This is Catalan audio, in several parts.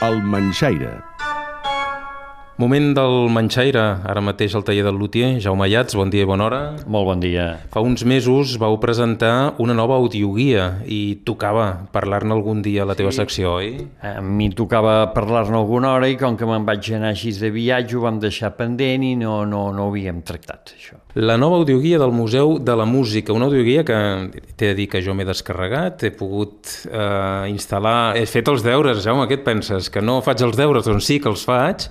El Manxaire. Moment del Manxaire, ara mateix al taller del Lutier. Jaume Llats, bon dia i bona hora. Molt bon dia. Fa uns mesos vau presentar una nova audioguia i tocava parlar-ne algun dia a la teva secció, oi? A mi tocava parlar-ne alguna hora i com que me'n vaig anar així de viatge ho vam deixar pendent i no, no, no ho havíem tractat, això. La nova audioguia del Museu de la Música, una audioguia que t'he de dir que jo m'he descarregat, he pogut eh, instal·lar... He fet els deures, Jaume, què et penses? Que no faig els deures? Doncs sí que els faig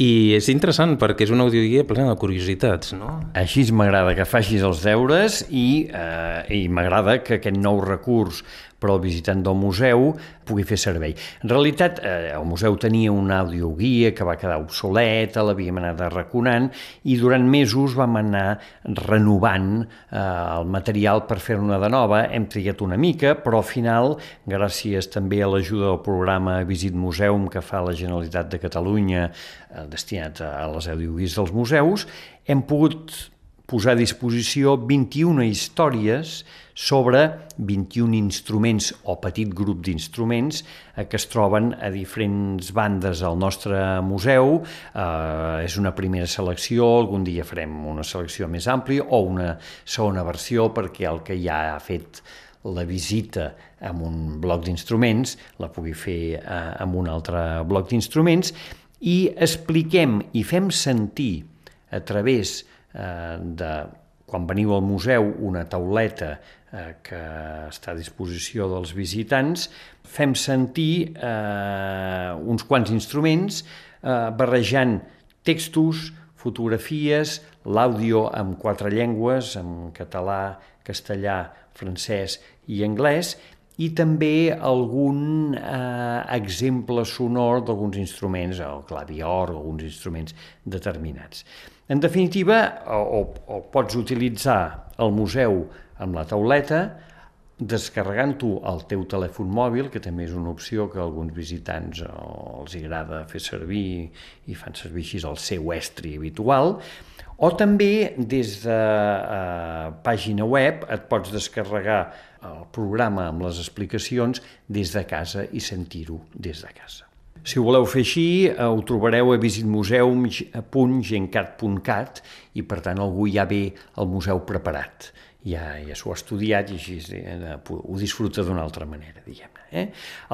i és interessant perquè és una audioguia plena de curiositats, no? Així m'agrada que facis els deures i, eh, i m'agrada que aquest nou recurs per al visitant del museu pugui fer servei. En realitat, eh, el museu tenia una audioguia que va quedar obsoleta, l'havíem anat arraconant i durant mesos vam anar renovant eh, el material per fer-ne de nova. Hem triat una mica, però al final, gràcies també a l'ajuda del programa Visit Museum que fa la Generalitat de Catalunya eh, destinat a les audioguies dels museus, hem pogut posar a disposició 21 històries sobre 21 instruments o petit grup d'instruments eh, que es troben a diferents bandes al nostre museu. Eh, és una primera selecció, algun dia farem una selecció més àmplia o una segona versió perquè el que ja ha fet la visita amb un bloc d'instruments la pugui fer eh, amb un altre bloc d'instruments i expliquem i fem sentir a través eh, de quan veniu al museu una tauleta eh, que està a disposició dels visitants, fem sentir eh, uns quants instruments eh, barrejant textos, fotografies, l'àudio amb quatre llengües, en català, castellà, francès i anglès, i també algun eh, exemple sonor d'alguns instruments, el clavior, alguns instruments determinats. En definitiva, o, o pots utilitzar el museu amb la tauleta, descarregant-ho al teu telèfon mòbil, que també és una opció que alguns visitants els agrada fer servir i fan servir així el seu estri habitual, o també des de eh, pàgina web et pots descarregar el programa amb les explicacions des de casa i sentir-ho des de casa. Si ho voleu fer així, eh, ho trobareu a visitmuseum.gencat.cat i per tant algú ja ve al museu preparat ja, ja s'ho ha estudiat i així eh, ho disfruta d'una altra manera, diguem-ne. Eh?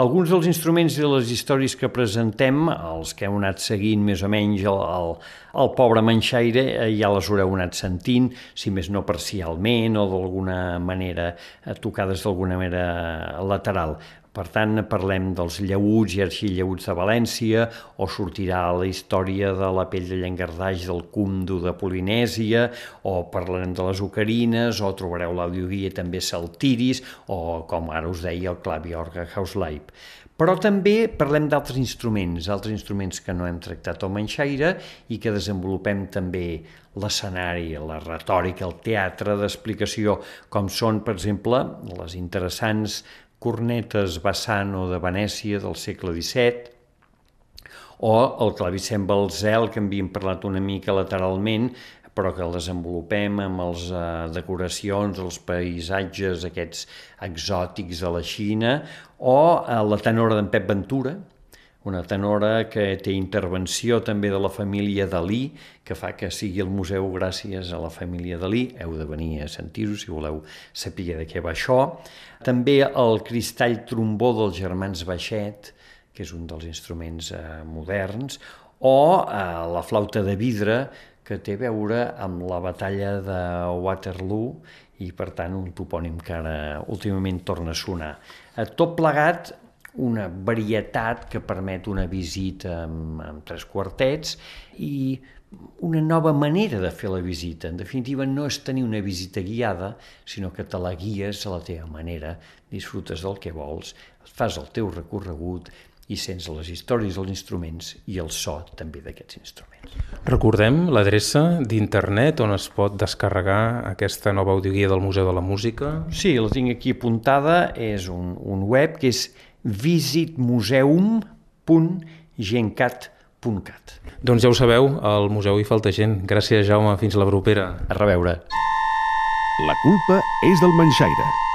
Alguns dels instruments i les històries que presentem, els que heu anat seguint més o menys el, el, el pobre manxaire, eh, ja les haureu anat sentint, si més no parcialment o d'alguna manera, eh, tocades d'alguna manera lateral. Per tant, parlem dels llauts i arxillauts de València, o sortirà la història de la pell de llangardaix del Cumdo de Polinèsia, o parlarem de les ocarines, o trobareu l'audioguia també saltiris, o, com ara us deia, el claviorga Hausleib. Però també parlem d'altres instruments, altres instruments que no hem tractat al Manxaire i que desenvolupem també l'escenari, la retòrica, el teatre d'explicació, com són, per exemple, les interessants cornetes Bassano de Venècia del segle XVII, o el clavicem Balzel, que en havíem parlat una mica lateralment, però que el desenvolupem amb les eh, decoracions, els paisatges aquests exòtics de la Xina, o eh, la tenora d'en Pep Ventura, una tenora que té intervenció també de la família Dalí, que fa que sigui el museu gràcies a la família Dalí. Heu de venir a sentir-ho si voleu saber de què va això. També el cristall trombó dels germans Baixet, que és un dels instruments eh, moderns, o eh, la flauta de vidre, que té a veure amb la batalla de Waterloo i, per tant, un topònim que ara últimament torna a sonar. Tot plegat una varietat que permet una visita amb, amb tres quartets i una nova manera de fer la visita. En definitiva, no és tenir una visita guiada, sinó que te la guies a la teva manera, disfrutes del que vols, fas el teu recorregut i sents les històries dels instruments i el so també d'aquests instruments. Recordem l'adreça d'internet on es pot descarregar aquesta nova audioguia del Museu de la Música? Sí, la tinc aquí apuntada, és un, un web que és visitmuseum.gencat.cat. Doncs ja ho sabeu, al museu hi falta gent. Gràcies, Jaume. Fins la propera. A reveure. La culpa és del Manxaire.